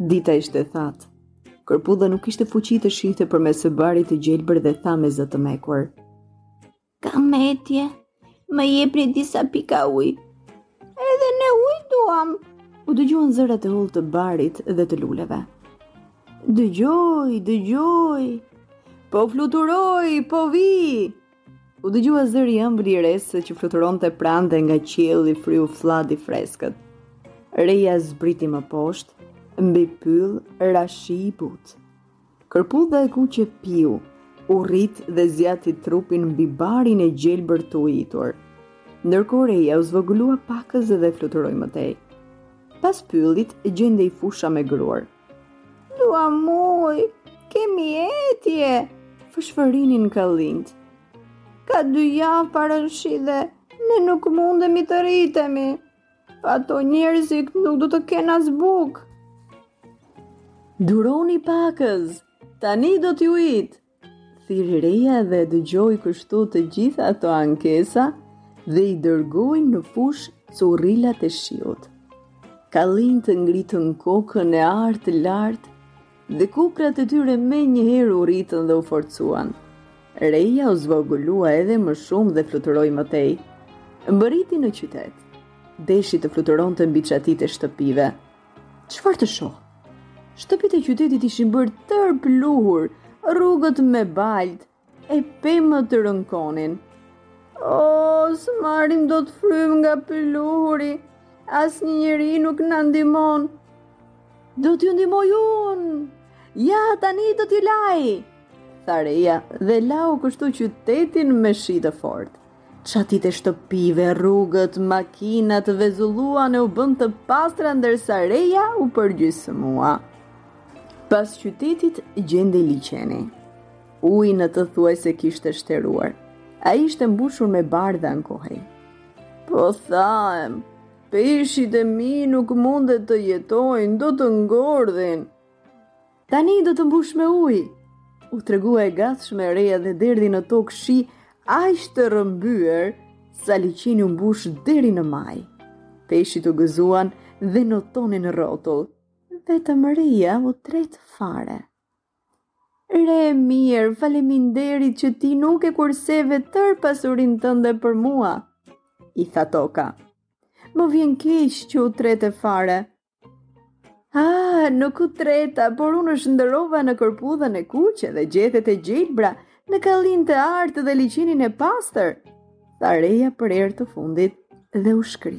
Dita ishte e thatë. Kërpudha nuk kishte fuqi të shihte përmes barit të gjelbër dhe tha me zë të mekur. Kam etje, më jepni disa pika ujë. Edhe ne ujë duam, u dëgjuan zërat e hollë të barit dhe të luleve. Dëgjoj, dëgjoj, po fluturoj, po vij, U dëgjua zëri i ëmbël i resë që fluturonte pranë dhe nga qielli fryu flladi i freskët. Reja zbriti më poshtë, mbi pyll ra shi i butë. Kërpudha e kuqe piu, u rrit dhe zgjati trupin mbi barin e gjelbër të ujitur. Ndërkohë reja u zvogëlua pakëz dhe fluturoi më tej. Pas pyllit gjendej fusha me grurë. Duam ujë, kemi etje, fëshfërinin kallinjtë. Ka dy javë pa rënë shi dhe, ne nuk mundemi të rritemi. Pa ato njerëzit nuk do të kenë as bukë. Duroni pakëz, tani do t'ju ujit, Thirri reja dhe dëgjoi kështu të gjitha ato ankesa dhe i dërgoi në fushë curilat e shiut. Kallinjtë ngritën kokën e artë lart dhe kokrrat e tyre menjëherë u rritën dhe u forcuan. Reja u zvogëlua edhe më shumë dhe fluturoi më tej. Mbërriti në qytet. Deshi të fluturonte mbi çatitë e shtëpive. Çfarë të shohë? Shtëpitë e qytetit ishin bërë tërë pluhur, rrugët me baltë, e pemët rënkonin. O, s'marrim dot frymë nga pluhuri, asnjë njeri nuk na ndihmon. Do t'ju ndihmoj unë, ja tani do t'ju laj, tha reja dhe lau kështu qytetin me shi të fortë. Çatitë e shtëpive, rrugët, makinat vezulluan e u bënë të pastra ndërsa reja u përgjysmua. Pas qytetit gjendej liqeni. Uji në të thuajse kishte shteruar. Ai ishte mbushur me bar dhe ankohej. Po thahem, peshqit e mi nuk mund të jetojnë, do të ngordhin. Tani do të të mbush me ujë! U tregua e gatshme reja dhe derdhi në tokë shi aq të rrëmbyer sa liqeni u mbush deri në majë. Peshqit u gëzuan dhe notonin rrotull. Vetëm reja u tret fare. Re e mirë, faleminderit që ti nuk e kurseve tërë pasurinë tënde për mua, i tha toka. Më vjen keq që u trete fare, Ah, nuk u treta, por unë u shndërrova në kërpudhën e kuqe dhe gjethet e gjelbra, në kallinjtë e artë dhe liqenin e pastër. Tha reja për herë të fundit dhe u shkri.